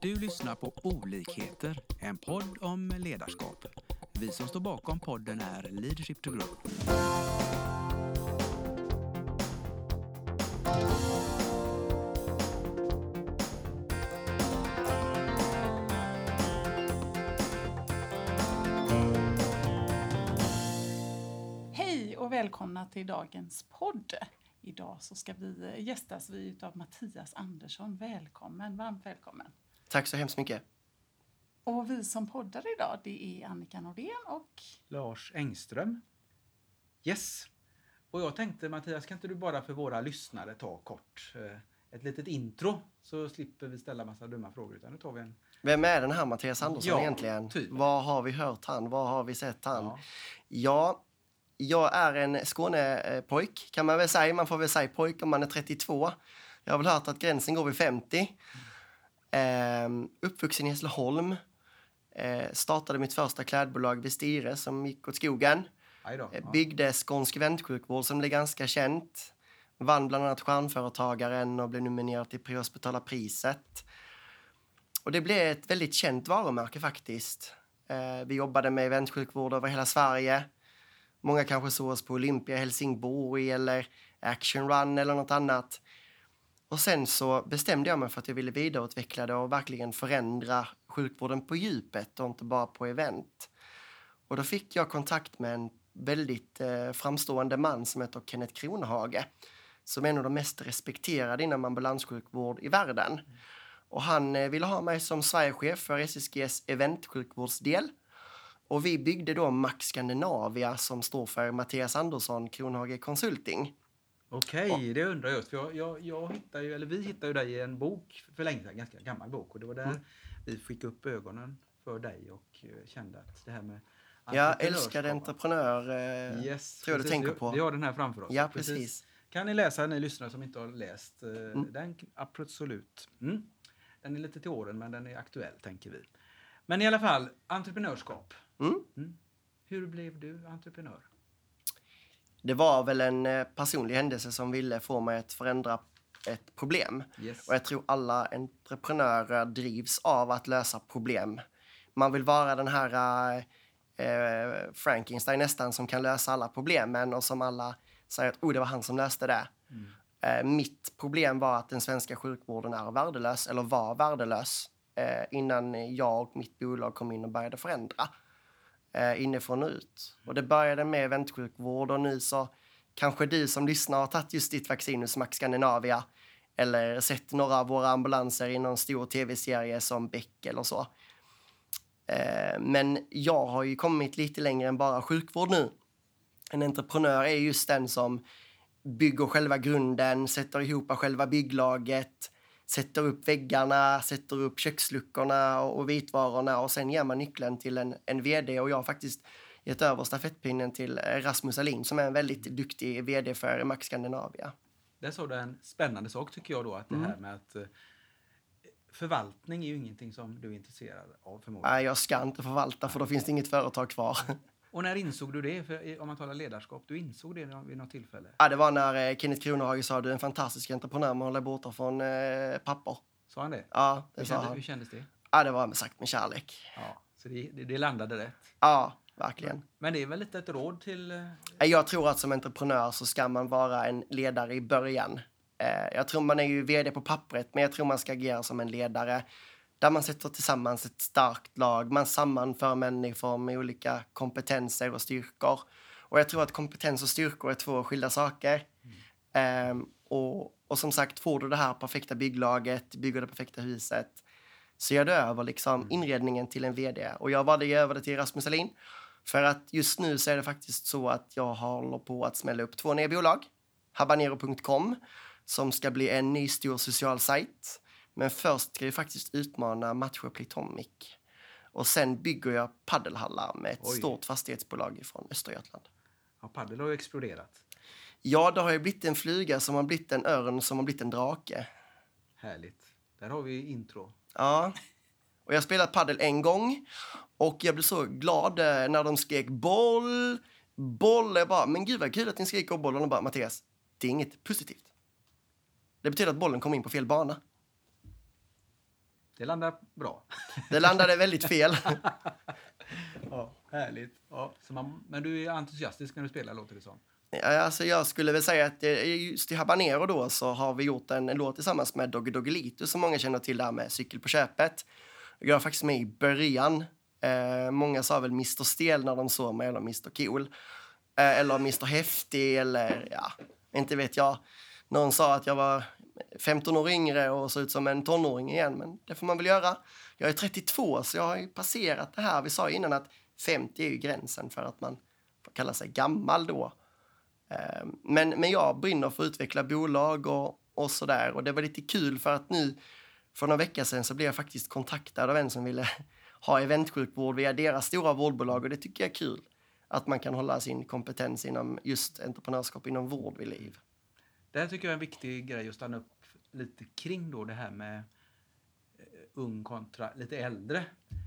Du lyssnar på Olikheter, en podd om ledarskap. Vi som står bakom podden är Leadership to Grow. Hej och välkomna till dagens podd. Idag så ska vi gästas vi av Mattias Andersson. Välkommen, varmt välkommen. Tack så hemskt mycket. Och vi som poddar idag det är Annika Nordén och Lars Engström. Yes. Och jag tänkte Mattias, kan inte du bara för våra lyssnare ta kort eh, ett litet intro så slipper vi ställa massa dumma frågor utan nu tar vi en... Vem är den här Mattias Andersson Ja, egentligen? typ. Var har vi hört han? Var har vi sett han? Ja. Ja, jag är en Skånepojk kan man väl säga. Man får väl säga pojk om man är 32. Jag har väl hört att gränsen går vid 50. Ehm, uppvuxen i Hässleholm. Ehm, startade mitt första klädbolag vid Stire som gick åt skogen. Då. Eh, Ja. Byggde Skånsk Eventsjukvård som blev ganska känt. Vann bland annat Stjärnföretagaren och blev nominerad till Prehospitala priset. Och det blev ett väldigt känt varumärke faktiskt. Eh, vi jobbade med eventsjukvård över hela Sverige. Många kanske såg oss på Olympia, Helsingborg eller Action Run eller något annat. Och sen så bestämde jag mig för att jag ville vidareutveckla det och verkligen förändra sjukvården på djupet och inte bara på event. Och då fick jag kontakt med en väldigt eh, framstående man som heter Kenneth Kronhage. Som är en av de mest respekterade inom ambulanssjukvård i världen. Och han eh, ville ha mig som Sverigechef för SSGs eventsjukvårdsdel. Och vi byggde då Max Scandinavia som står för Mattias Andersson Kronhage Consulting. Okej, det undrar jag just. För jag, jag, jag hittar ju, eller vi hittade ju dig i en bok för länge sedan, ganska gammal bok. Och det var där Mm. vi fick upp ögonen för dig och eh, kände att det här med Jag älskade entreprenör. Eh, Yes, tror jag du precis. tänker på. Vi har den här framför oss. Ja, precis. Kan ni läsa, ni lyssnare som inte har läst eh, Mm. den? Absolut. Mm. Den är lite till åren, men den är aktuell, tänker vi. Men i alla fall, entreprenörskap. Mm. Hur blev du entreprenör? Det var väl en eh, personlig händelse som ville få mig att förändra ett problem. Yes. Och jag tror alla entreprenörer drivs av att lösa problem. Man vill vara den här eh, Frankenstein nästan som kan lösa alla problemen och som alla säger att oh, det var han som löste det. Mm. Eh, mitt problem var att den svenska sjukvården är värdelös, eller var värdelös, eh, innan jag och mitt bolag kom in och började förändra eh, inifrån och ut. Och det började med väntsjukvård och nu så kanske du som lyssnar har tagit just ditt vaccin hos Max Scandinavia eller sett några av våra ambulanser i någon stor tv-serie som Beck eller så. Eh, men jag har ju kommit lite längre än bara sjukvård nu. En entreprenör är just den som bygger själva grunden, sätter ihop själva bygglaget, sätter upp väggarna, sätter upp köksluckorna och, och vitvarorna och sen ger man nyckeln till en, en vd och jag har faktiskt gett över stafettpinnen till eh, Rasmus Alin som är en väldigt duktig vd för Max Scandinavia. Där sa du en spännande sak tycker jag då, att det Mm. här med att eh, förvaltning är ju ingenting som du är intresserad av förmodligen. Nej, jag ska inte förvalta för då finns det inget företag kvar. Och när insåg du det? För om man talar ledarskap, du insåg det vid något tillfälle? Ja, det var när eh, Kenneth Kronhage sa du är en fantastisk entreprenör men håller borta från eh, papper. Sa han det? Ja, det Hur, sa kände, han. hur kändes det? Ja, det var sagt med kärlek. Ja, så det, det, det landade rätt. Ja, verkligen. Men det är väl lite ett råd till... eh, Eh, Jag tror att som entreprenör så ska man vara en ledare i början. Jag tror man är ju vd på pappret, men jag tror man ska agera som en ledare. Där man sätter tillsammans ett starkt lag, man sammanför människor med olika kompetenser och styrkor. Och jag tror att kompetens och styrkor är två skilda saker. Ehm, och, och som sagt, får du det här perfekta bygglaget, bygger det perfekta huset, så gör du över liksom inredningen till en vd. Och jag valde att över det till Rasmus Alin. För att just nu så är det faktiskt så att jag håller på att smälla upp två nya bolag. Habanero.com som ska bli en ny stor social sajt. Men först ska vi faktiskt utmana Matcha Plitomic. Och sen bygger jag paddelhallar med ett Oj. stort fastighetsbolag från Östergötland. Ja, padel har ju exploderat. Ja, det har ju blivit en flyga som har blivit en örn som har blivit en drake. Härligt. Där har vi intro. Ja. Och jag har spelat paddel en gång och jag blev så glad eh, när de skrek boll, boll. Jag bara, men gud vad kul att ni skriker boll. Och de bara, Mattias, det är inget positivt. Det betyder att bollen kom in på fel bana. Det landar bra. Det landade väldigt fel. Ja, härligt. Ja, man, men du är entusiastisk när du spelar låter det som. Ja, Alltså jag skulle väl säga att eh, just i Habanero då så har vi gjort en, en låt tillsammans med Doggy Doggelito som många känner till där med Cykel på köpet. Jag var faktiskt med i början. Eh, många sa väl Mr Stel när de såg mig eller Mr Cool. Eh, eller Mr Häftig eller ja, inte vet jag. Någon sa att jag var 15 år yngre och ser ut som en tonåring igen, men det får man väl göra. Jag är 32 så jag har ju passerat det här. Vi sa ju innan att 50 är ju gränsen för att man får kalla sig gammal då. Ehm, men, men jag brinner för att utveckla bolag och, och sådär. Och det var lite kul för att nu för några veckor sedan så blev jag faktiskt kontaktad av en som ville ha eventsjukvård via deras stora vårdbolag och det tycker jag är kul. Att man kan hålla sin kompetens inom just entreprenörskap inom vård vid liv. Det här tycker jag är en viktig grej att stanna upp lite kring då det här med eh, ung kontra lite äldre.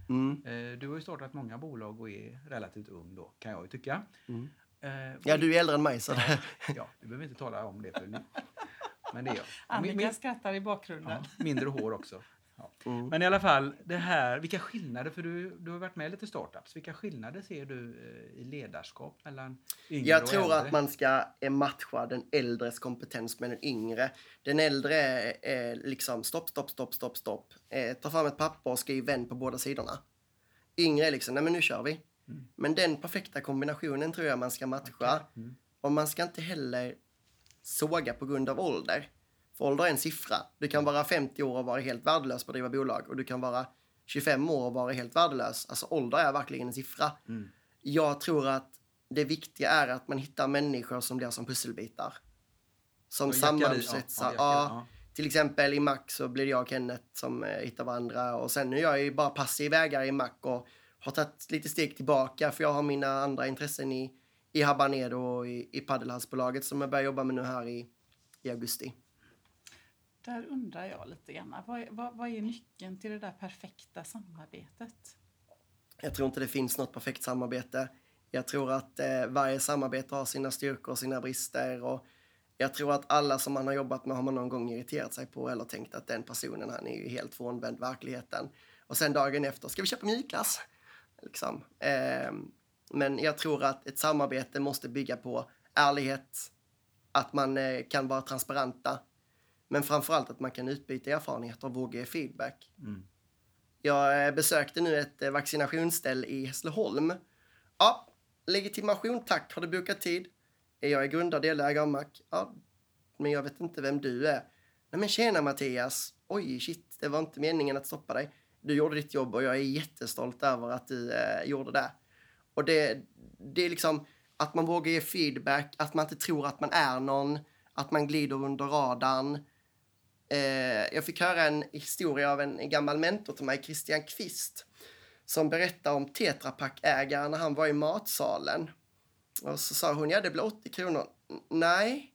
Mm. Eh, du har ju startat många bolag och är relativt ung då, kan jag ju tycka. Mm. Eh, Ja, du är äldre än mig så Ja, du behöver inte tala om det för nu. Men det är jag. Annika Min- min- skrattar i bakgrunden. Ja, mindre hår också. Ja. Mm. Men i alla fall, det här, vilka skillnader, för du, du har varit med i lite startups, vilka skillnader ser du eh, i ledarskap mellan yngre Jag och tror äldre? att man ska eh, matcha den äldres kompetens med den yngre. Den äldre är, är liksom stopp, stopp, stopp, stopp, stopp. Eh, ta fram ett papper och skriv vänd på båda sidorna. Yngre är liksom, nej men nu kör vi. Mm. Men den perfekta kombinationen tror jag man ska matcha. Mm. Och man ska inte heller såga på grund av ålder. För ålder är en siffra. Du kan vara 50 år och vara helt värdelös på att driva bolag. Och du kan vara 25 år och vara helt värdelös. Alltså ålder är verkligen en siffra. Mm. Jag tror att det viktiga är att man hittar människor som blir som pusselbitar. Som sammansätts. ja, Ja, Till exempel i Mac så blir jag och Kenneth som eh, hittar varandra. Och sen nu är jag ju bara passiv ägare i Mac och har tagit lite steg tillbaka för jag har mina andra intressen i, i Habanero och i, i paddelhalsbolaget som jag börjar jobba med nu här i, i augusti. Där undrar jag lite grann. Vad är, vad, vad är nyckeln till det där perfekta samarbetet? Jag tror inte det finns något perfekt samarbete. Jag tror att eh, varje samarbete har sina styrkor och sina brister. Och jag tror att alla som man har jobbat med har man någon gång irriterat sig på eller tänkt att den personen han är ju helt frånvänd verkligheten. Och sen dagen efter, ska vi köpa mjukglass? Liksom. Eh, men jag tror att ett samarbete måste bygga på ärlighet, att man eh, kan vara transparenta, men framförallt att man kan utbyta erfarenheter och våga ge feedback. Mm. Jag eh, besökte nu ett eh, vaccinationsställ i Hässleholm. Ja, legitimation tack. Har du bokat tid? Jag är grundad delägare av Mac. Ja, men jag vet inte vem du är. Nej men tjena Mattias. Oj, shit, det var inte meningen att stoppa dig. Du gjorde ditt jobb och jag är jättestolt över att du eh, gjorde det. Och det, det är liksom att man vågar ge feedback, att man inte tror att man är någon, att man glider under radarn. Eh, jag fick höra en historia av en gammal mentor till mig, Christian Kvist, som berättade om Tetra Pak-ägaren när han var i matsalen. Och så sa hon, ja det blir 80 kronor. Nej.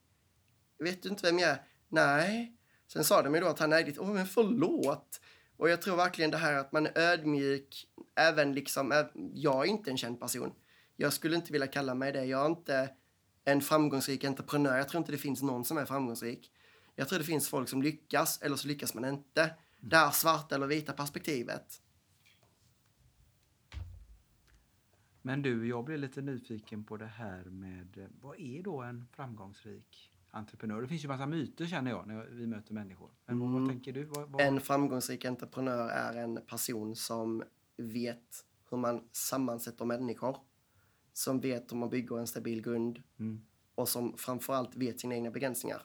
Vet du inte vem jag är? Nej. Sen sa de ju då att han ägde, åh men förlåt. Och jag tror verkligen det här att man är ödmjuk, även liksom, jag är inte en känd person. Jag skulle inte vilja kalla mig det. Jag är inte en framgångsrik entreprenör. Jag tror inte det finns någon som är framgångsrik. Jag tror det finns folk som lyckas, eller så lyckas man inte. Det här svarta eller vita perspektivet. Men du, jag blev lite nyfiken på det här med eh, vad är då en framgångsrik entreprenör? Det finns ju massa myter känner jag när vi möter människor. Men vad, vad Mm. tänker du? Vad, vad... En framgångsrik entreprenör är en person som vet hur man sammansätter människor. Som vet hur man bygger en stabil grund Mm. och som framförallt vet sina egna begränsningar.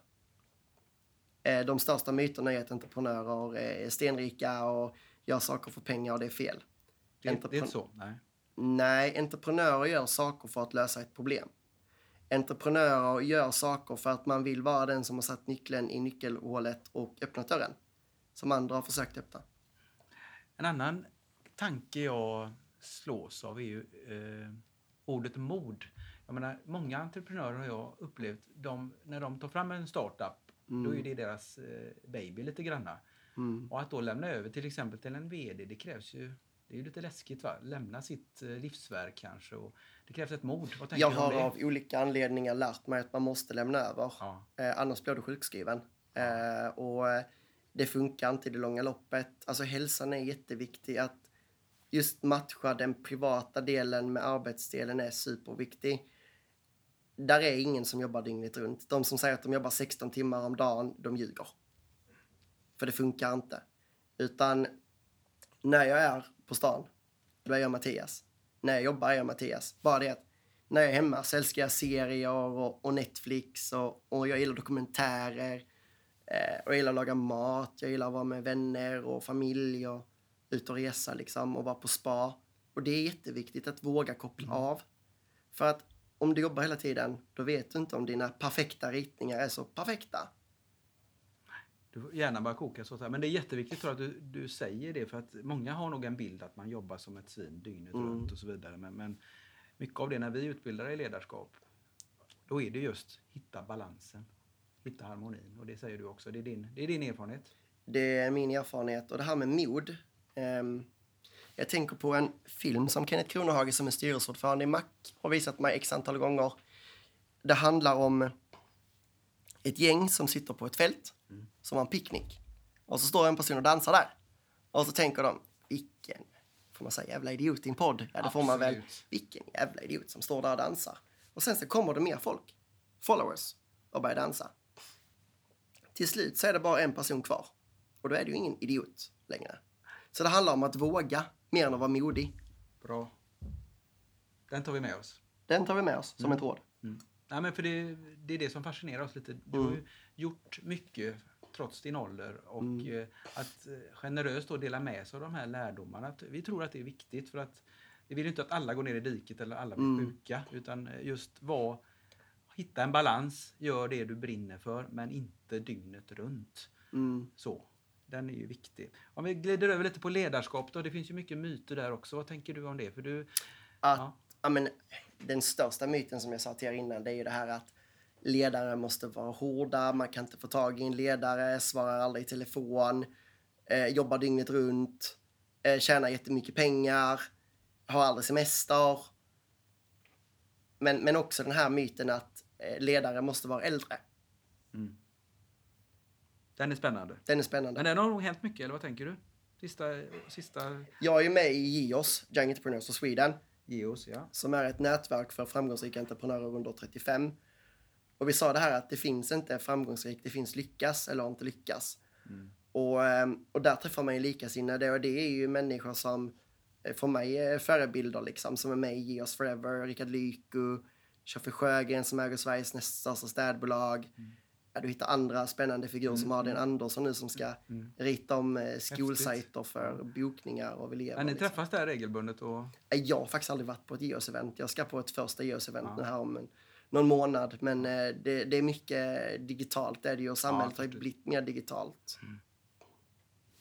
Eh, De största myterna är att entreprenörer är stenrika och gör saker för pengar och det är fel. Det, det är entrepren- inte så? Nej. Nej, entreprenörer gör saker för att lösa ett problem. Entreprenörer gör saker för att man vill vara den som har satt nyckeln i nyckelhålet och öppnat dörren. Som andra har försökt öppna. En annan tanke jag slås av är ju eh, ordet mod. Jag menar, många entreprenörer har jag upplevt, de, när de tar fram en startup, då är det deras eh, baby lite granna. Mm. Och att då lämna över till exempel till en VD, det krävs ju det är ju lite läskigt va? Lämna sitt eh, livsverk kanske. Och det krävs ett mod. Jag har av olika anledningar lärt mig att man måste lämna över. Ja. Eh, annars blir du sjukskriven. Eh, och eh, det funkar inte i det långa loppet. Alltså hälsan är jätteviktig. Att just matcha den privata delen med arbetsdelen är superviktig. Där är ingen som jobbar dygnet runt. De som säger att de jobbar 16 timmar om dagen, de ljuger. För det funkar inte. Utan när jag är på stan, då är jag Mattias. När jag jobbar är jag Mattias. Bara det att när jag är hemma så älskar jag serier och, och Netflix och, och jag gillar dokumentärer. Eh, och jag gillar att laga mat, jag gillar att vara med vänner och familj och ut och resa liksom och vara på spa. Och det är jätteviktigt att våga koppla Mm. av. För att om du jobbar hela tiden, då vet du inte om dina perfekta ritningar är så perfekta. Du får gärna bara koka så. här. Men det är jätteviktigt tror jag, att du, du säger det för att många har nog en bild att man jobbar som ett svin dygnet Mm. runt och så vidare. Men, men mycket av det när vi utbildar i ledarskap, då är det just hitta balansen, hitta harmonin. Och det säger du också, det är din, det är din erfarenhet. Det är min erfarenhet. Och det här med mod. ehm, jag tänker på en film som Kenneth Kronehage som är styrelseordförande i Mac har visat mig x antal gånger. Det handlar om ett gäng som sitter på ett fält som har en picknick. Och så står en person och dansar där. Och så tänker de, vilken, får man säga jävla idiot i en podd? Ja, det får man väl. Vilken jävla idiot som står där och dansar. Och sen så kommer det mer folk, followers, och börjar dansa. Till slut så är det bara en person kvar. Och då är det ju ingen idiot längre. Så det handlar om att våga mer än att vara modig. Bra. Den tar vi med oss. Den tar vi med oss som ett råd. Mm. Nej, men för det, det är det som fascinerar oss lite. Du har Mm. ju gjort mycket trots din ålder och eh, att eh, generöst då dela med sig av de här lärdomarna. Vi tror att det är viktigt för att vi vill inte att alla går ner i diket eller alla blir Mm. sjuka utan eh, just var, hitta en balans, gör det du brinner för men inte dygnet runt. Mm. Så. Den är ju viktig. Om vi glider över lite på ledarskap då, det finns ju mycket myter där också. Vad tänker du om det? För du, Att, Ja. ja. men, den största myten som jag sa till er innan det är ju det här att ledare måste vara hårda, man kan inte få tag i en ledare, svarar aldrig i telefon, eh, jobbar dygnet runt, eh, tjänar jättemycket pengar, har aldrig semester. Men, men också den här myten att eh, ledare måste vara äldre. Den är spännande. Den är spännande. Men den har nog hänt mycket, eller vad tänker du? Sista, sista Jag är med i GIOS, Young Entrepreneurs of Sweden, Geos, ja. som är ett nätverk för framgångsrika entreprenörer under 35. Och vi sa det här att det finns inte framgångsrikt, det finns lyckas eller inte lyckas. Och, ehm, och där träffar man ju likasinnade och det är ju människor som eh, för mig är förebilder liksom, som är med i Ge oss Forever, Rickard Lyko, Tjoffe Sjögren som äger Sveriges näst största städbolag. Ja, du hittar andra spännande figurer som Adrian Andersson nu som ska rita om eh, skolsajter för bokningar av elever. Men ni liksom. träffas där regelbundet och... Nej, Jag har faktiskt aldrig varit på ett GEOS-event. Jag ska på ett första GEOS-event nu här om en, någon månad. Men eh, det, det är mycket digitalt det är det ju och samhället har ju blivit mer digitalt.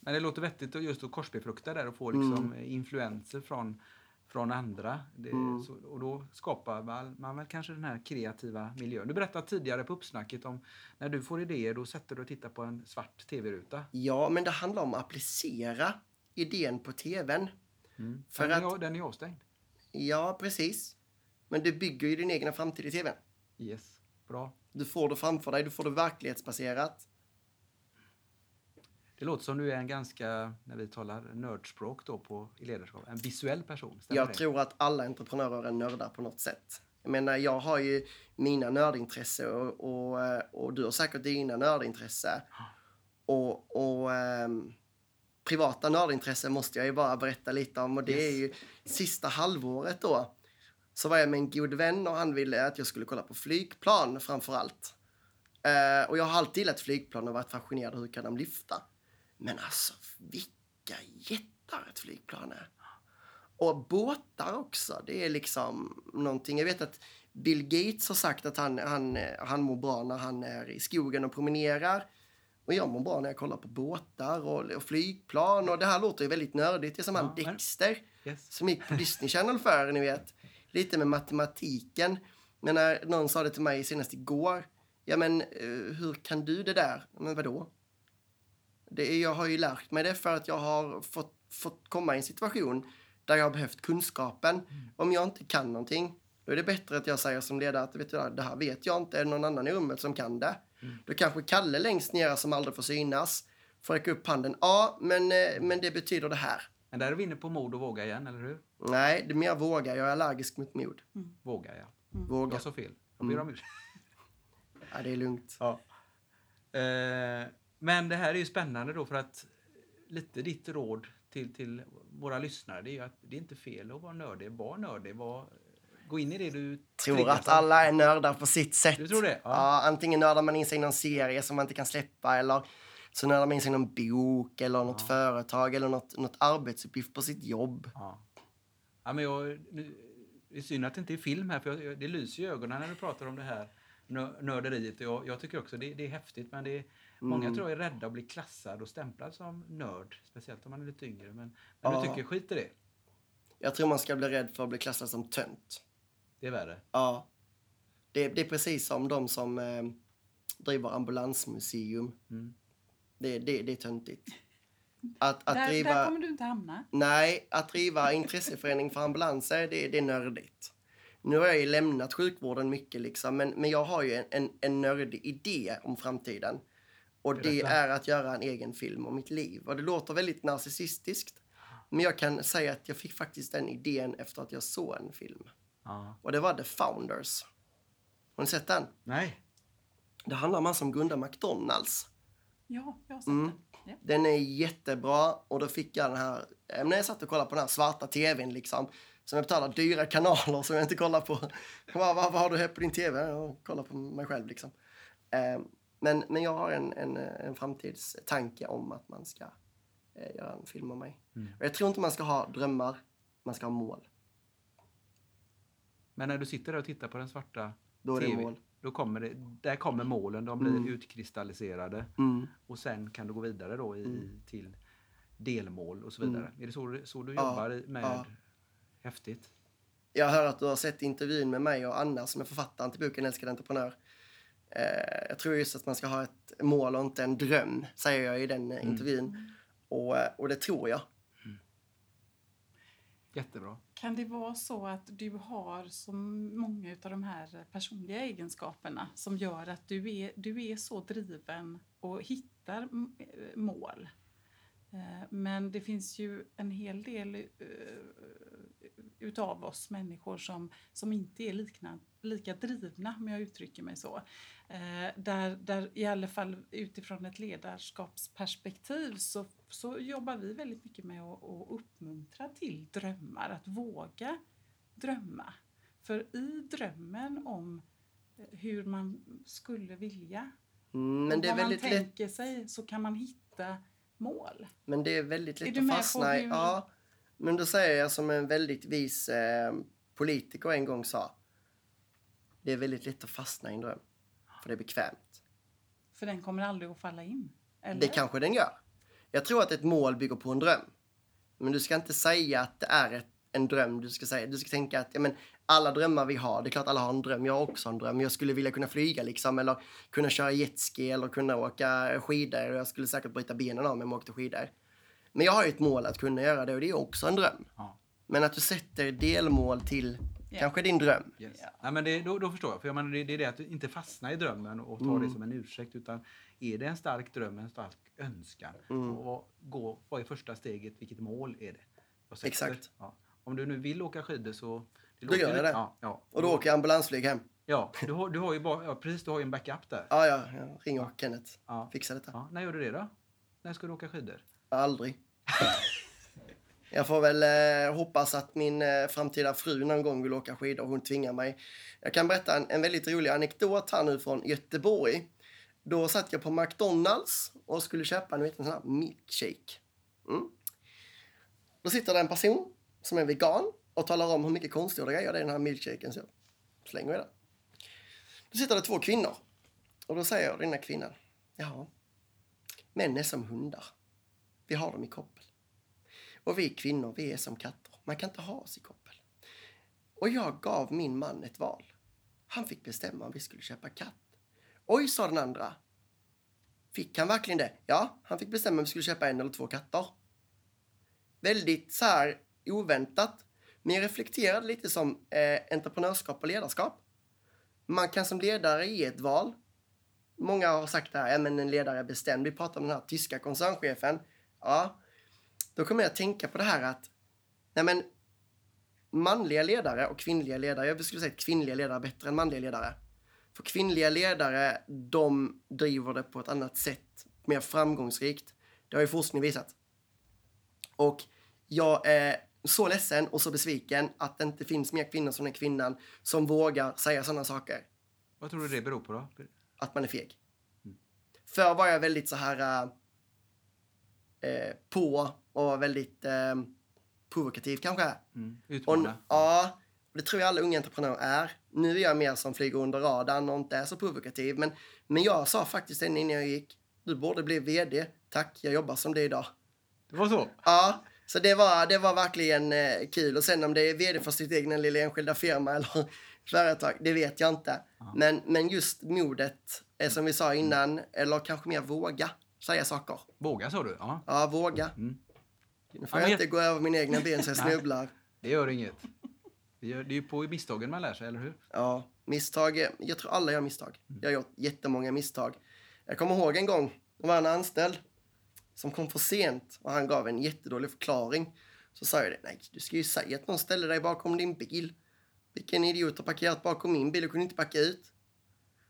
Men det låter vettigt att just att korsbefrukta där och få liksom influenser från, från andra. Det, så, och då skapar man, man väl kanske den här kreativa miljön. Du berättade tidigare på uppsnacket om när du får idéer då sätter du och tittar på en svart tv-ruta. Ja, men det handlar om att applicera idén på tvn. För den, att, är, den är avstängd. ja, precis. Men du bygger ju din egna framtid i tvn. Yes, bra. Du får det framför dig, du får det verklighetsbaserat. Det låter som du är en ganska, när vi talar nördspråk då på i ledarskap, en visuell person. Stämmer Jag det? tror att alla entreprenörer är nördar på något sätt. Jag menar, jag har ju mina nördintresse och, och, och du har säkert dina nördintresse. Och, och ehm, privata nördintresse måste jag ju bara berätta lite om och det är ju sista halvåret då. Så var jag med en god vän och han ville att jag skulle kolla på flygplan framför allt. Eh, och jag har alltid gillat flygplan och varit fascinerad hur kan de lyfta. Men alltså vilka jättar ett flygplan är. Och båtar också. Det är liksom någonting. Jag vet att Bill Gates har sagt att han, han, han mår bra när han är i skogen och promenerar. Och jag mår bra när jag kollar på båtar och, och flygplan. Och det här låter ju väldigt nördigt. Det är som han Ja, men- Dexter Yes. som gick på Disney Channel för, ni vet. Lite med matematiken. Men när någon sa det till mig senast igår. Ja men eh, hur kan du det där? Men vadå? Det är, jag har ju lärt mig det för att jag har fått, fått komma i en situation där jag har behövt kunskapen. Om jag inte kan någonting, då är det bättre att jag säger som ledare att vet du, det här vet jag inte, är det någon annan i rummet som kan det? Då kanske Kalle längst ner som aldrig får synas Får räcka upp handen. Ja, men, eh, men det betyder det här. Men där är vi inne på mod och våga igen, eller hur? Nej, det är mer våga. Jag är allergisk mot mod. Våga, ja. Våga. Jag sa fel. Jag ber om ursäkt. Ja, det är lugnt. Ja. Eh, men det här är ju spännande då för att lite ditt råd till, till våra lyssnare det är ju att det är inte fel att vara nördig. Var nördig. Var, gå in i det du tror att alla är nördar på sitt sätt. Du tror det? Ja. Ja. antingen nördar man in sig i någon serie som man inte kan släppa eller så nördar man in sig i någon bok eller något företag eller något, något arbetsuppgift på sitt jobb. Ja. ja men jag, det är synd att det inte är film här, för jag, det lyser i ögonen när du pratar om det här nö- nörderiet. Jag, jag tycker också det, det är häftigt, men det många Mm. tror jag är rädda att bli klassad och stämplad som nörd. Speciellt om man är lite yngre. Men, men Ja. du tycker skit i det. Jag tror man ska bli rädd för att bli klassad som tönt. Det är värre. Ja. Det, det är precis som de som eh, driver ambulansmuseum. Mm. Det, det, det är töntigt. Att, att där, driva... där kommer du inte hamna. Nej, att driva intresseförening för ambulanser, det, det är nördigt. Nu har jag ju lämnat sjukvården mycket, liksom, men, men jag har ju en, en, en nördig idé om framtiden. Och det är att göra en egen film om mitt liv. Och det låter väldigt narcissistiskt. Men jag kan säga att jag fick faktiskt den idén efter att jag såg en film. Ja. Och det var The Founders. Har ni sett den? Nej. Det handlar massa om Gunda McDonalds. Ja, jag har sett Mm. den. Ja. Den är jättebra och då fick jag den här, när jag satt och kollade på den här svarta tvn liksom, som jag betalar dyra kanaler som jag inte kollar på. Bara, vad, vad har du här på din tv? Jag kollar på mig själv liksom. Eh, men, men jag har en, en, en framtidstanke om att man ska eh, göra en film om mig. Mm. Och jag tror inte man ska ha drömmar, man ska ha mål. Men när du sitter där och tittar på den svarta Då är det TV, mål. Då kommer det, där kommer målen, de blir Mm. utkristalliserade. Mm. Och sen kan du gå vidare då i, Mm. till delmål och så vidare. Är det så, så du Ja, jobbar i- med ja. häftigt? Jag hör att du har sett intervjun med mig och Anna som är författaren till boken Älskade entreprenör. Eh, jag tror just att man ska ha ett mål och inte en dröm, säger jag i den eh, intervjun. Och, eh, och det tror jag. Jättebra. Kan det vara så att du har så många av de här personliga egenskaperna som gör att du är, du är så driven och hittar eh, mål? Men det finns ju en hel del utav oss människor som, som inte är likna, lika drivna, om jag uttrycker mig så. Eh, Där, där i alla fall utifrån ett ledarskapsperspektiv så, så jobbar vi väldigt mycket med att, att uppmuntra till drömmar, att våga drömma. För i drömmen om hur man skulle vilja Mm, men och är vad man väldigt lätt tänker sig så kan man hitta mål. Men det är väldigt Är lätt du att fastna i... Ja, men då säger jag som en väldigt vis eh, politiker en gång sa. Det är väldigt lätt att fastna i en dröm. För det är bekvämt. För den kommer aldrig att falla in. Eller? Det kanske den gör. Jag tror att ett mål bygger på en dröm. Men du ska inte säga att det är ett, en dröm. Du ska, säga, du ska tänka att ja, men alla drömmar vi har, det är klart alla har en dröm. Jag har också en dröm. Jag skulle vilja kunna flyga liksom, eller kunna köra jetski eller kunna åka skidor. Jag skulle säkert bryta benen av mig om jag åkte skidor. Men jag har ju ett mål att kunna göra det och det är också en dröm. Ja. Men att du sätter delmål till Ja. kanske din dröm. Yes. Ja. Nej, men det, då, då förstår jag. För jag menar, det, det är det att du inte fastnar i drömmen och tar Mm. det som en ursäkt. Utan är det en stark dröm, en stark önskan. Mm. Och vad, gå, vad är första steget? Vilket mål är det? Exakt. Ja. Om du nu vill åka skidor så... Det Då låter gör jag det. Ja, ja. Och då åker jag ambulansflyg hem. Ja, du har, du har ju bara, ja, precis, du har ju en backup där. Ja, ja, jag ringer Kenneth. Ja. Fixar detta. Ja, när gör du det då? När ska du åka skidor? Aldrig. Jag får väl eh, hoppas att min eh, framtida fru någon gång vill åka skidor. Hon tvingar mig. Jag kan berätta en, en väldigt rolig anekdot här nu från Göteborg. Då satt jag på McDonalds och skulle köpa en liten sån här milkshake. Mm. Då sitter det en person som är vegan och talar om hur mycket konstgjorda grejer det är i den här milkshaken. Så jag slänger jag den. Då sitter det två kvinnor. Och då säger den här kvinnan. Ja, män är som hundar. Vi har dem i koppel. Och vi kvinnor, vi är som katter. Man kan inte ha oss i koppel. Och jag gav min man ett val. Han fick bestämma om vi skulle köpa katt. Oj, sa den andra. Fick han verkligen det? Ja, han fick bestämma om vi skulle köpa en eller två katter. Väldigt så här oväntat. Men jag reflekterade lite som eh, entreprenörskap och ledarskap. Man kan som ledare ge ett val. många har sagt det här, ja, men en ledare är bestämd. Vi pratar om den här tyska koncernchefen. Ja, då kommer jag att tänka på det här att nej men, manliga ledare och kvinnliga ledare, jag skulle säga att kvinnliga ledare bättre än manliga ledare. För kvinnliga ledare, de driver det på ett annat sätt, mer framgångsrikt. Det har ju forskning visat. Och jag är så ledsen och så besviken att det inte finns mer kvinnor som den kvinnan som vågar säga sådana saker. Vad tror du det beror på då? Att man är feg. Förr var jag väldigt så här eh, på och väldigt eh, provokativ kanske. Mm. Och, Utmana? ja, det tror jag alla unga entreprenörer är. Nu är jag mer som flyger under radarn och inte är så provokativ. Men, men jag sa faktiskt innan jag gick. Du borde bli VD. Tack, jag jobbar som det idag. Det var så? Ja, så det var, det var verkligen eh, kul. Och sen om det är VD för sitt egna lilla enskilda firma eller företag, det vet jag inte. Men, men just modet, eh, som vi sa innan, eller kanske mer våga säga saker. Våga sa du? Ja. Ja, våga. Mm. Nu får Ja, jag inte gå över mina egna ben så jag snubblar. Det gör inget. Det gör- det är ju på misstagen man lär sig, eller hur? Ja, misstag. Jag tror alla gör misstag. Jag har gjort jättemånga misstag. Jag kommer ihåg en gång, det var en anställd som kom för sent och han gav en jättedålig förklaring. Så sa jag det, nej du ska ju säga att någon ställer dig bakom din bil. Vilken idiot har parkerat bakom min bil och kunde inte backa ut.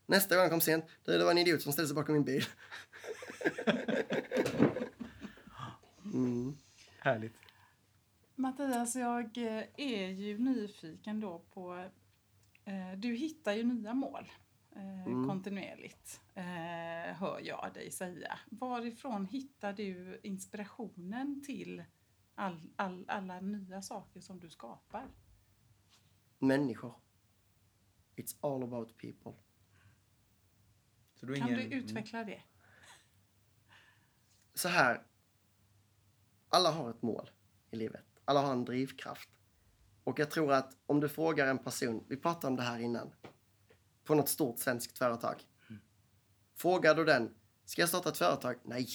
Nästa gång han kom sent, det var en idiot som ställde sig bakom min bil. Mm. Härligt. Mattias, jag eh, är ju nyfiken då på... Eh, du hittar ju nya mål eh, Mm. kontinuerligt, eh, hör jag dig säga. Varifrån hittar du inspirationen till all, all, alla nya saker som du skapar? Människor. It's all about people. Så du är Kan ingen... du utveckla det? Så här. Alla har ett mål i livet. Alla har en drivkraft. Och jag tror att om du frågar en person, vi pratade om det här innan, på något stort svenskt företag. Frågar du den, ska jag starta ett företag? Nej.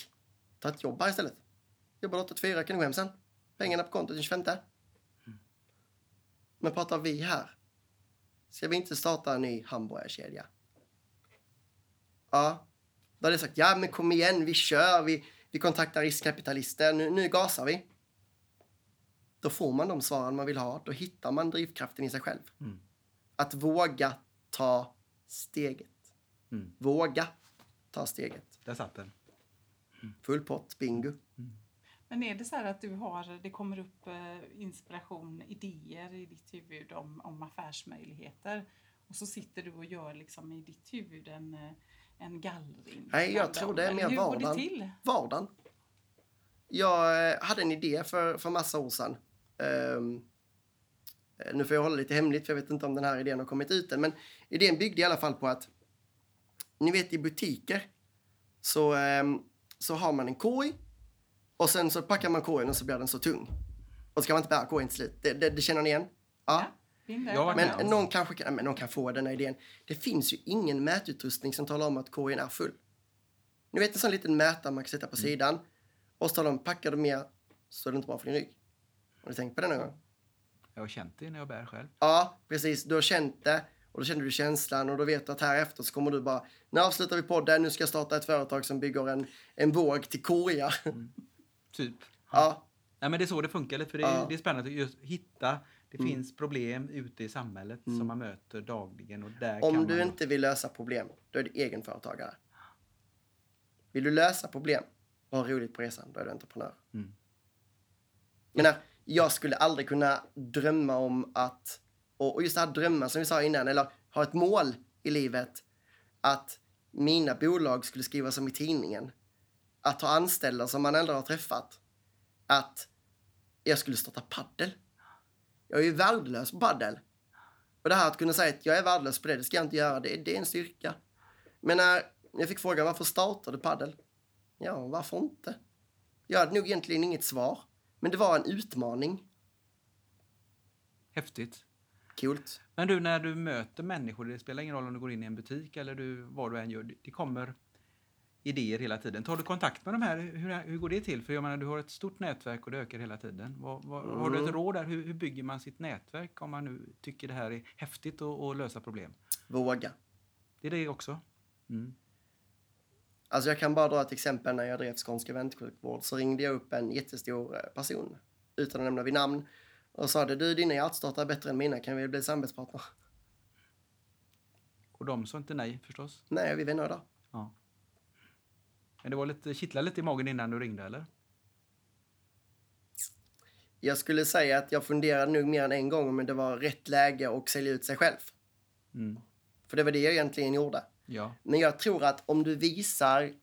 Ta ett jobb här istället. Jobbar 8 till 4, kan du gå hem sen. Pengarna på kontot den 25. Men pratar vi här, ska vi inte starta en ny hamburgerkedja? Ja, då hade jag sagt, ja men kom igen, vi kör, vi, vi kontaktar riskkapitalister, nu, nu gasar vi. Då får man de svaren man vill ha, då hittar man drivkraften i sig själv. Mm. Att våga ta steget. Mm. Våga ta steget. Där satt den. Full pott, bingo. Men är det så här att du har, det kommer upp eh, inspiration, idéer i ditt huvud om, om affärsmöjligheter och så sitter du och gör liksom i ditt huvud en, eh, en gallring? Nej, jag tror det är mer hur går vardagen. det till? Vardagen. Jag eh, hade en idé för, för massa år sedan. Eh, nu får jag hålla lite hemligt för jag vet inte om den här idén har kommit ut än. Men idén byggde i alla fall på att ni vet i butiker så, ehm, så har man en korg och sen så packar man korgen och så blir den så tung. Och så ska man inte bära korgen till slut. Det, det, det känner ni igen? Ja. Bin Men någon kanske kan, men någon kan få den här idén. Det finns ju ingen mätutrustning som talar om att korgen är full. Ni vet en sån liten mätare man kan sätta på sidan. Och så talar de, packar du mer så är det inte bra för din rygg. Har du tänkt på det någon gång? Jag har känt det när jag bär själv. Ja, precis. Du har känt det. Och då känner du känslan och då vet du att här efter så kommer du bara, nu avslutar vi podden, nu ska jag starta ett företag som bygger en, en våg till korgar. Typ. ja, Nej, men det är så det funkar lite, för det är, Ja. det är spännande att just hitta. Det Mm. finns problem ute i samhället som man möter dagligen och där om du man... inte vill lösa problem, då är du egenföretagare. Vill du lösa problem och ha roligt på resan, då är du entreprenör. Mm. Jag menar, jag skulle aldrig kunna drömma om att, och just det här drömma som vi sa innan, eller ha ett mål i livet, att mina bolag skulle skrivas om i tidningen. Att ha anställda som man aldrig har träffat. Att jag skulle starta paddel. Jag är ju värdelös på paddel. Och det här att kunna säga att jag är värdelös på det, det ska jag inte göra, det, det är en styrka. Men när jag fick frågan varför startade du paddel? Ja, varför inte? Jag hade nog egentligen inget svar. Men det var en utmaning. Häftigt. Coolt. Men du, när du möter människor, det spelar ingen roll om du går in i en butik eller du, vad du än gör, det kommer idéer hela tiden. Tar du kontakt med de här? Hur, hur går det till? För jag menar, du har ett stort nätverk och det ökar hela tiden. Vad, vad, Har du ett Mm. råd där? Hur, hur bygger man sitt nätverk om man nu tycker det här är häftigt att att lösa problem? Våga. Det är det också. Mm. Alltså jag kan bara dra ett exempel när jag drev Skånsk eventsjukvård så ringde jag upp en jättestor eh, person utan att nämna vid namn och sa det, du dina hjärtstartare är bättre än mina, kan vi bli samarbetspartner? Och de sa inte nej förstås. Nej, vi är vänner idag. Ja. Men det var lite, kittlade lite i magen innan du ringde eller? Jag skulle säga att jag funderade nog mer än en gång om det var rätt läge att sälja ut sig själv. Mm. För det var det jag egentligen gjorde. Ja. Men jag tror att om du visar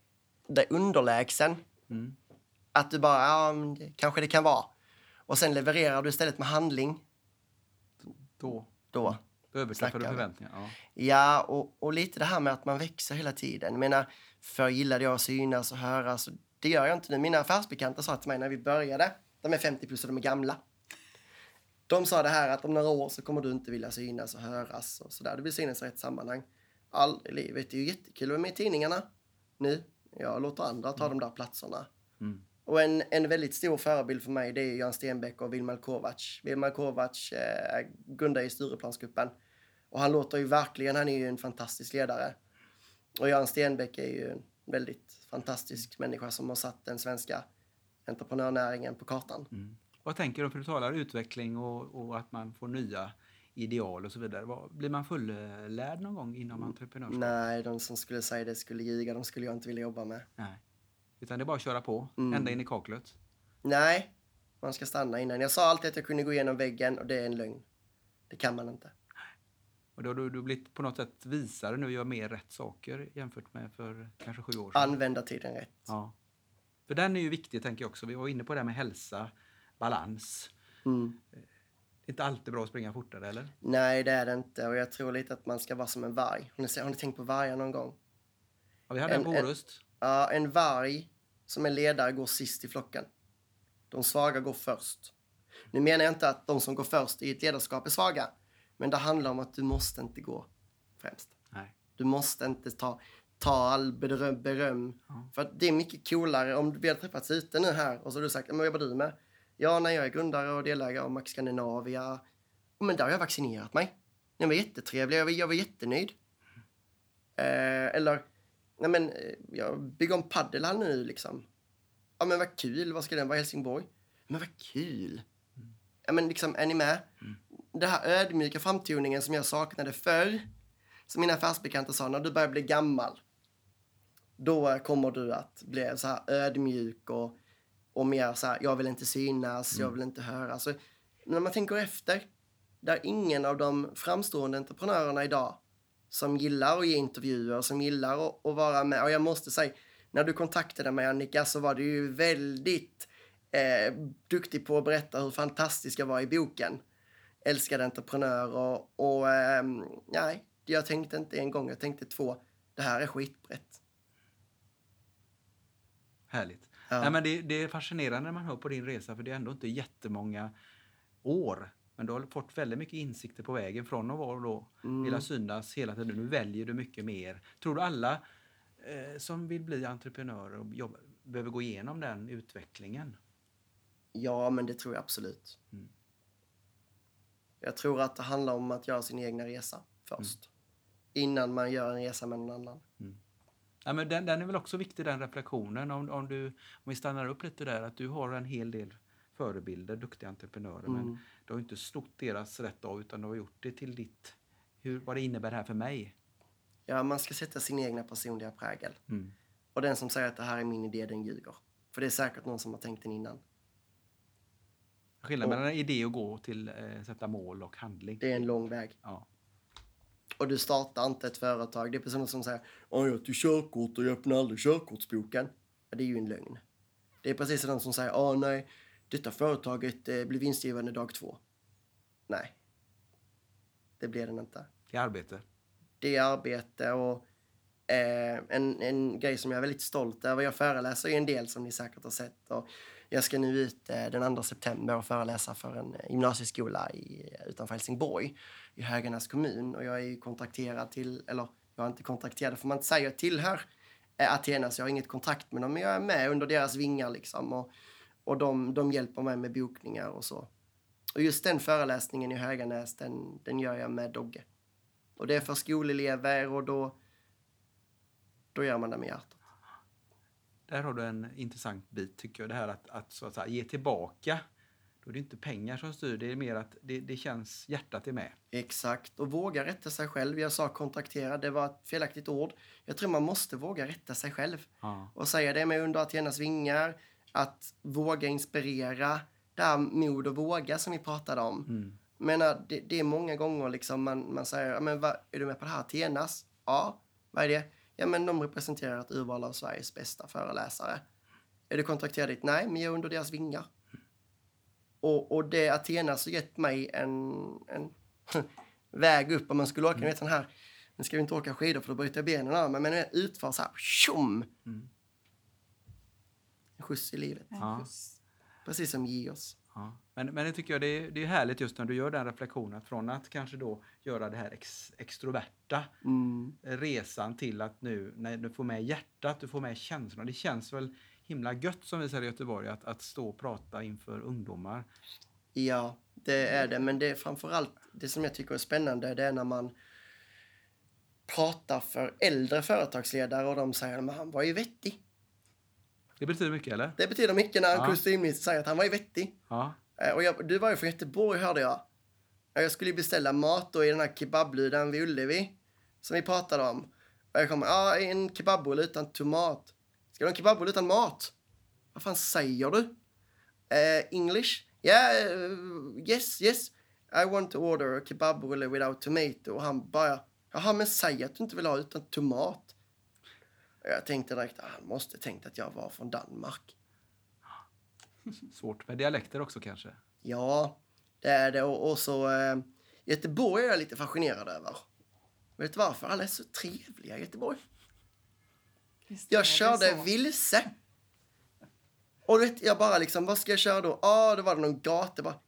dig underlägsen, Mm. att du bara, ja, kanske det kan vara. Och sen levererar du istället med handling, Då, då. då överträffar du förväntningarna. Ja. Ja, och, och lite det här med att man växer hela tiden. Jag menar, förr gillade jag att synas och höras. och Det gör jag inte nu. Mina affärsbekanta sa till mig när vi började, de är 50 plus och de är gamla. De sa det här att om några år så kommer du inte vilja synas och höras och sådär. Du vill synas i rätt sammanhang. Aldrig i livet. Det är ju jättekul att vara med i tidningarna nu. Jag låter andra ta de där platserna. Mm. Och en, en väldigt stor förebild för mig det är Jan Stenbeck och Vilma Kovacs. Vilma Kovacs eh, grundade i Stureplansgruppen. Och han låter ju verkligen, han är ju en fantastisk ledare. Och Jan Stenbeck är ju en väldigt fantastisk människa som har satt den svenska entreprenörnäringen på kartan. Mm. Vad tänker du, för du talar utveckling och, och att man får nya ideal och så vidare. Vad, blir man fullärd någon gång inom entreprenörskap? Nej, de som skulle säga det skulle ljuga. De skulle jag inte vilja jobba med. Nej. Utan det är bara att köra på, Mm. ända in i kaklet. Nej, man ska stanna innan. Jag sa alltid att jag kunde gå igenom väggen och det är en lögn. Det kan man inte. Och då har du, du blivit på något sätt visare nu gör mer rätt saker jämfört med för kanske sju år sedan. Använda tiden rätt. Ja. För den är ju viktig, tänker jag också. Vi var inne på det här med hälsa, balans. Mm. Det är inte alltid bra att springa fortare, eller? Nej, det är det inte. Och jag tror lite att man ska vara som en varg. Har ni, har ni tänkt på vargar någon gång? Ja, vi hade en, En- på Orust. Ja, en varg som är ledare går sist i flocken. De svaga går först. Nu menar jag inte att de som går först i ett ledarskap är svaga. Men det handlar om att du måste inte gå främst. Nej. Du måste inte ta, ta all beröm. beröm. Ja. För det är mycket coolare om vi hade träffats ute nu här och så har du sagt, men vad jobbar du med? Ja, när jag är grundare och delägare av Max Scandinavia. Men där har jag vaccinerat mig. Den var jättetrevlig, jag var, jag var jättenöjd. Eh, eller, nej men, eh, jag bygger om paddelhall nu liksom. Ja men vad kul, vad ska den vara i Helsingborg? Men vad kul! Ja men liksom, är ni med? Det här ödmjuka framtoningen som jag saknade förr. Som mina affärsbekanta sa, när du börjar bli gammal. Då kommer du att bli så här ödmjuk och, och mer så här, jag vill inte synas, jag vill inte höra. Alltså, när man tänker efter, där ingen av de framstående entreprenörerna idag som gillar att ge intervjuer, som gillar att, att vara med. Och jag måste säga, när du kontaktade mig Annika så var du ju väldigt eh, duktig på att berätta hur fantastisk jag var i boken. Älskade entreprenör och, och ehm, nej, jag tänkte inte en gång, jag tänkte två. Det här är skitbrett. Härligt. Ja. Nej, men det, det är fascinerande när man hör på din resa, för det är ändå inte jättemånga år. Men du har fått väldigt mycket insikter på vägen från att vara då, Mm. vilja synas hela tiden. Nu väljer du mycket mer. Tror du alla eh, som vill bli entreprenörer och jobba, behöver gå igenom den utvecklingen? Ja, men det tror jag absolut. Mm. Jag tror att det handlar om att göra sin egna resa först. Innan man gör en resa med någon annan. Ja, men den, den är väl också viktig, den reflektionen. Om, om, du, om vi stannar upp lite där, att du har en hel del förebilder, duktiga entreprenörer, men Mm. du har inte snott deras rätt av, utan du har gjort det till ditt, hur, vad det innebär här för mig. Ja, man ska sätta sin egna personliga prägel. Mm. Och den som säger att det här är min idé, den ljuger. För det är säkert någon som har tänkt den innan. Skillnaden mellan idé och gå till eh, sätta mål och handling. Det är en lång väg. Ja. Och du startar inte ett företag. Det är personer som säger Åh, jag tog körkort och jag öppnar aldrig körkortsboken. Ja, det är ju en lögn. Det är precis som de som säger nej, detta företaget eh, blir vinstgivande dag två. Nej. Det blir den inte. Det är arbete. Det är arbete och eh, en, en grej som jag är väldigt stolt över. Jag föreläser ju en del som ni säkert har sett. Och jag ska nu ut eh, den 2 september och föreläsa för en eh, gymnasieskola i, utanför Helsingborg i Höganäs kommun. Och jag är ju kontrakterad till, eller jag är inte kontrakterad får man inte säga, jag tillhör eh, Athena så jag har inget kontrakt med dem. Men jag är med under deras vingar liksom. Och, och de, de hjälper mig med bokningar och så. Och just den föreläsningen i Höganäs, den, den gör jag med Dogge. Och det är för skolelever och då, då gör man det med hjärtat där har du en intressant bit tycker jag. Det här att, att, så att säga, ge tillbaka. Då är det inte pengar som styr, det är mer att det, det känns, hjärtat är med. Exakt, och våga rätta sig själv. Jag sa kontraktera, det var ett felaktigt ord. Jag tror man måste våga rätta sig själv. Ja. Och säga det med under Athenas vingar, att våga inspirera, det här mod och våga som vi pratade om. Mm. Men äh, det, det är många gånger liksom man, man säger, "Ja, men vad, är du med på det här Athenas? Ja, vad är det? Ja, men de representerar ett urval av Sveriges bästa föreläsare. Är du kontrakterad dit? Nej, men jag är under deras vingar. Och, och det Athenas har gett mig en, en väg upp om man skulle åka, ni vet den här, nu ska vi inte åka skidor för då bryter jag benen av mig, men en utför så här, tjom! Mm. En skjuts i livet. Ja. Precis som Geos. Ja. Men, men det tycker jag det är, det är härligt just när du gör den reflektionen från att kanske då göra det här ex, extroverta Mm. resan till att nu när du får med hjärtat, du får med känslorna. Det känns väl himla gött som vi säger i Göteborg att, att stå och prata inför ungdomar. Ja, det är det. Men det är framförallt det som jag tycker är spännande. Det är när man pratar för äldre företagsledare och de säger att han var ju vettig. Det betyder mycket eller? Det betyder mycket när Ja. kostymminister säger att han var ju vettig. Ja. Eh, Och jag, du var ju från Göteborg hörde jag. Eh, Jag skulle beställa mat då i den här kebabludan vid Ullevi. Som vi pratade om. Och jag kommer, ja en kebabbulle utan tomat. Ska du ha en kebabbulle utan mat? Vad fan säger du? Eh, English? Yeah, eh, yes, yes. I want to order a kebabbulle without tomato. Och han bara, jaha men säg att du inte vill ha utan tomat. Och jag tänkte direkt, ah, han måste tänkt att jag var från Danmark. Svårt med dialekter också kanske. Ja, det är det. Och, och så eh, Göteborg är jag lite fascinerad över. Vet du varför? Alla är så trevliga i Göteborg. Visst är Jag det körde så. vilse. Och du vet, jag bara liksom, vad ska jag köra då? Ja, ah, då var det någon gata. Bara,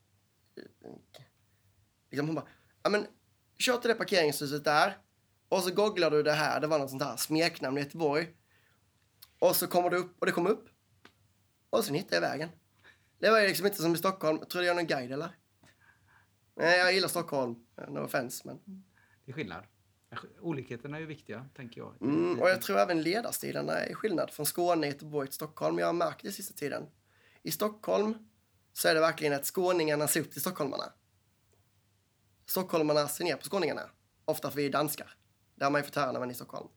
liksom hon bara, ja men kör till det parkeringshuset där. Och så googlar du det här. Det var något sånt här smeknamn i Göteborg. Och så kommer du upp, och det kom upp. Och sen hittade jag vägen. Det var ju liksom inte som i Stockholm. Tror du jag är någon guide eller? Nej, jag gillar Stockholm. No offense, men. Det är skillnad. Olikheterna är ju viktiga, tänker jag. Mm, och jag tror även ledarstilarna är skillnad från Skåne, Göteborg till Stockholm. Jag har märkt det sista tiden. I Stockholm så är det verkligen att skåningarna ser upp till stockholmarna. Stockholmarna ser ner på skåningarna. Ofta för vi är danskar. Det har man ju fått höra när man är i Stockholm.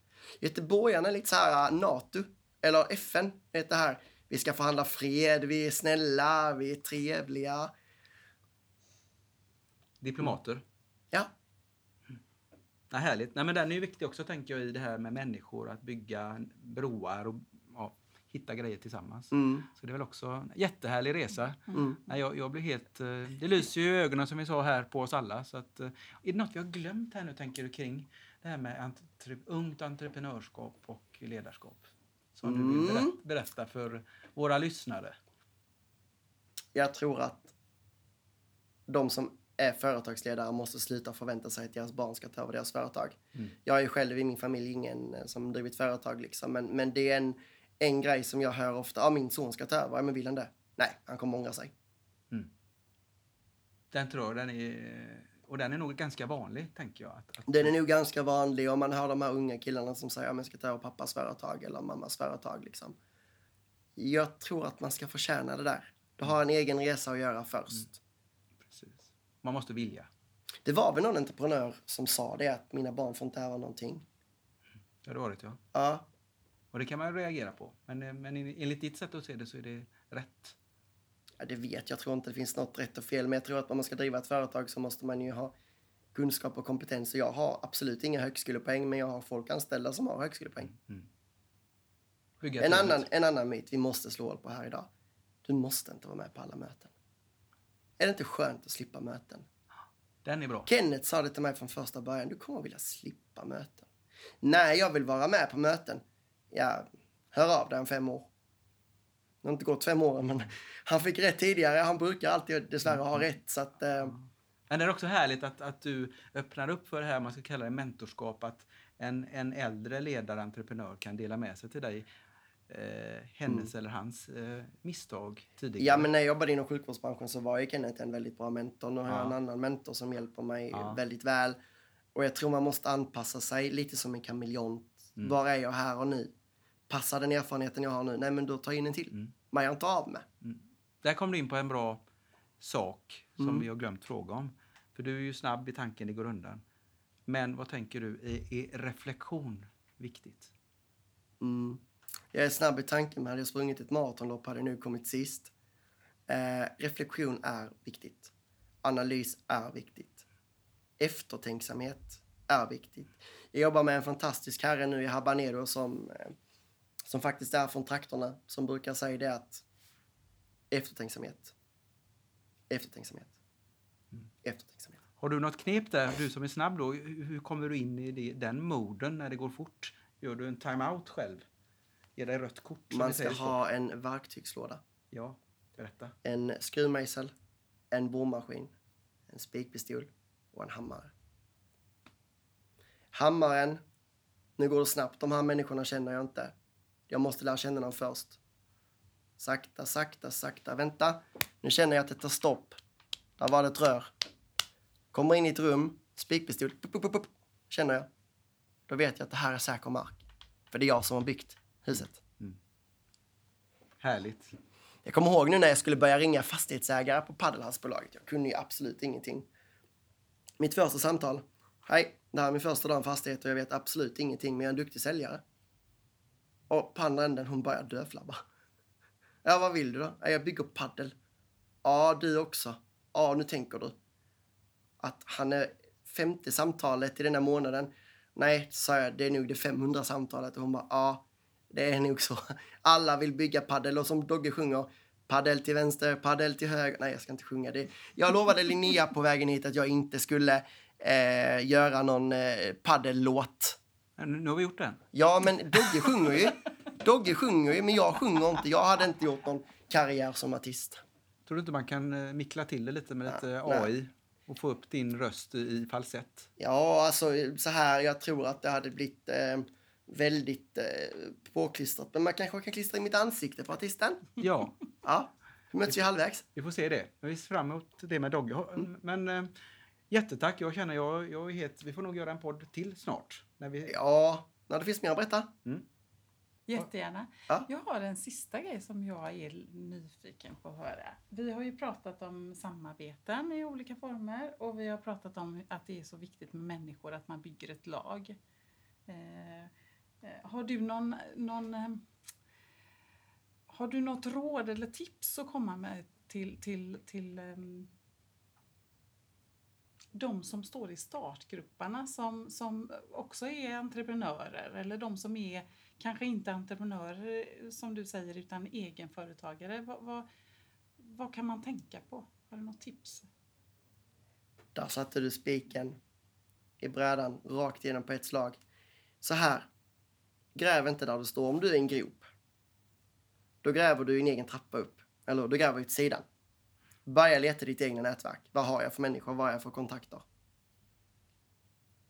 Göteborgarna är lite så här uh, NATO, eller FN. Vet det här, vi ska förhandla fred, vi är snälla, vi är trevliga. Diplomater. Ja, Ja, härligt. Nej, men den är ju viktig också, tänker jag, i det här med människor, att bygga broar och ja, hitta grejer tillsammans. mm, Så det är väl också en jättehärlig resa. mm. Nej, jag, jag blir helt... eh, Det lyser ju i ögonen som vi sa här på oss alla. Så att, eh, är det något vi har glömt här nu, tänker du, kring det här med entre, ungt entreprenörskap och ledarskap? Som du vill Mm. berätta, berätta för våra lyssnare. jag tror att de som är företagsledare måste sluta förvänta sig att deras barn ska ta över deras företag. Mm. Jag är själv i min familj ingen eh, som drivit företag liksom, men, men det är en, en grej som jag hör ofta. Ja, min son ska ta över. Men vill han det? Nej, han kommer ångra sig. Den tror jag, den är... Och den är nog ganska vanlig, tänker jag. Att, att, Den är nog ganska vanlig och man hör de här unga killarna som säger att jag ska ta över pappas företag eller mammas företag. Liksom. Jag tror att man ska förtjäna det där. Du har en egen resa att göra först. Precis. Man måste vilja. Det var väl någon entreprenör som sa det, att mina barn får inte ärva någonting. Det har det ja. Ja, Och det kan man reagera på. Men, eh, men enligt ditt sätt att se det så är det rätt. Ja, det vet jag. tror inte det finns något rätt och fel. Men jag tror att om man ska driva ett företag så måste man ju ha kunskap och kompetens. Och jag har absolut inga högskolepoäng, men jag har folk anställda som har högskolepoäng. Bygga En teamet. annan, en annan myt vi måste slå hål på här idag. Du måste inte vara med på alla möten. Är det inte skönt att slippa möten? Den är bra. Kenneth sa det till mig från första början. Du kommer vilja slippa möten. Nej, jag vill vara med på möten. Ja, hör av dig om fem år. Det har inte gått fem år, men han fick rätt tidigare. Han brukar alltid dessvärre ha rätt. Så att, eh, Men det är också härligt att, att du öppnar upp för det här man ska kalla det mentorskap. Att en, en äldre ledare, entreprenör kan dela med sig till dig eh, hennes eller hans eh, misstag tidigare. Ja, men när jag jobbade inom sjukvårdsbranschen så var ju Kenneth en väldigt bra mentor. Nu har jag Ja. en annan mentor som hjälper mig Ja. väldigt väl. Och jag tror man måste anpassa sig lite som en kameleont. Mm. Var är jag här och nu? Passar den erfarenheten jag har nu? Nej, men då tar jag in en till. Mm. Man gör inte av med. Där kom du in på en bra sak som Mm. vi har glömt fråga om. För du är ju snabb i tanken, det går undan. Men vad tänker du, är, är reflektion viktigt? Mm. Jag är snabb i tanken, men hade jag sprungit ett maratonlopp hade jag nu kommit sist. Eh, reflektion är viktigt. Analys är viktigt. Eftertänksamhet är viktigt. Jag jobbar med en fantastisk herre nu i Habanero som, eh, som faktiskt är från trakterna, som brukar säga det att eftertänksamhet, eftertänksamhet, eftertänksamhet. Har du något knep där, du som är snabb då? Hur kommer du in i det, den moden när det går fort? Gör du en time-out själv? Ger dig rött kort? Man ska ha en verktygslåda. Ja, berätta. en skruvmejsel, en borrmaskin, en spikpistol och en hammare. Hammaren, nu går det snabbt, de här människorna känner jag inte. Jag måste lära känna dem först. Sakta, sakta, sakta. Vänta, nu känner jag att det tar stopp. Där var det ett rör. Kommer in i ett rum, spikpistol, pup, pup, pup, känner jag. Då vet jag att det här är säker mark. För det är jag som har byggt huset. Härligt. Jag kommer ihåg nu när jag skulle börja ringa fastighetsägare på Paddelhalsbolaget. Jag kunde ju absolut ingenting. Mitt första samtal. Hej, det här är min första dag i fastighet och jag vet absolut ingenting, men jag är en duktig säljare. Och på andra änden, hon börjar döflabba. Ja, vad vill du då? Ja, jag bygger paddel. Ja, du också. Ja, nu tänker du. Att han är femte samtalet i den här månaden. Nej, sa jag, det är nog det 500 samtalet. Och hon bara, ja, det är nog så. Alla vill bygga paddel och som Dogge sjunger, paddel till vänster, paddel till höger. Nej, jag ska inte sjunga det. Jag lovade Linnea på vägen hit att jag inte skulle eh, göra någon eh, paddellåt. Men Nu har vi gjort den. Ja, men Dogge sjunger ju. Dogge sjunger ju, men jag sjunger inte. Jag hade inte gjort någon karriär som artist. Tror du inte man kan eh, mickla till det lite med lite nej. AI och få upp din röst i- falsett? Ja, alltså så här, jag tror att det hade blivit eh, väldigt eh, påklistrat. Men man kanske kan klistra i mitt ansikte på artisten. Ja, Ja, vi möts ju halvvägs. vi får se det. Vi ser fram emot det med Dogge. Mm. Men eh, jättetack. Jag känner jag, jag är helt... Vi får nog göra en podd till snart. När vi, Ja, när det finns mer att berätta. Jättegärna. Ja. Jag har en sista grej som jag är nyfiken på att höra. Vi har ju pratat om samarbeten i olika former och vi har pratat om att det är så viktigt med människor, att man bygger ett lag. Eh, eh, har du någon, någon eh, har du något råd eller tips att komma med till, till, till ehm, de som står i startgrupperna som, som också är entreprenörer eller de som är kanske inte entreprenörer eh, som du säger utan egenföretagare. Vad, vad, vad kan man tänka på? Har du något tips? Där satte du spiken i brädan rakt igenom på ett slag. Så här. Gräv inte där du står. Om du är i en grop. Då gräver du en egen trappa upp. Eller då gräver du åt sidan. Börja leta ditt egna nätverk. Vad har jag för människor? Vad har jag för kontakter?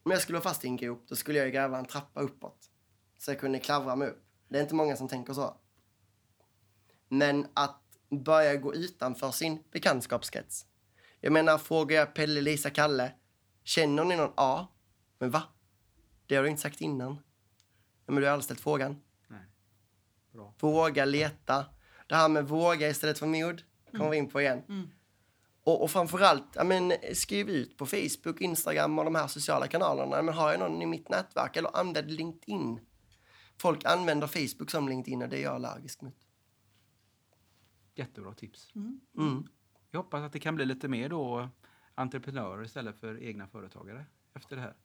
Om jag skulle vara fast i en grop, då skulle jag gräva en trappa uppåt. Så jag kunde klavra mig upp. Det är inte många som tänker så. Men att börja gå utanför sin bekantskapskrets. Jag menar, frågar jag Pelle, Lisa, Kalle. Känner ni någon? Ja. Men va? Det har du inte sagt innan. Men du har aldrig ställt frågan. Nej. Bra. Våga leta. Det här med våga istället för mod kommer vi in på igen. Mm. Och, och framförallt, ja, men, skriv ut på Facebook, Instagram och de här sociala kanalerna. Ja, Men har jag någon i mitt nätverk? Eller använd LinkedIn. Folk använder Facebook som LinkedIn och det är jag allergisk mot. Jättebra tips. Mm. Jag hoppas att det kan bli lite mer då entreprenörer istället för egna företagare efter det här.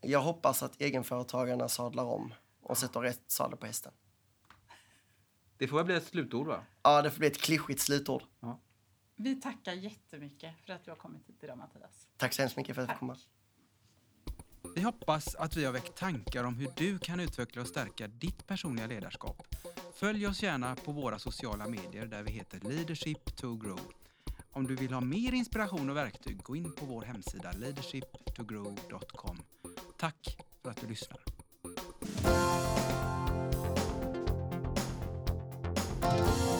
Jag hoppas att egenföretagarna sadlar om och sätter rätt sadel på hästen. Det får väl bli ett slutord va? Ja, det får bli ett klyschigt slutord. Vi tackar jättemycket för att du har kommit hit idag Mattias. Tack så hemskt mycket för att jag fick komma. Vi hoppas att vi har väckt tankar om hur du kan utveckla och stärka ditt personliga ledarskap. Följ oss gärna på våra sociala medier där vi heter Leadership to Grow. Om du vill ha mer inspiration och verktyg, gå in på vår hemsida leadershiptogrow.com. Tack för att du lyssnar. Thank you.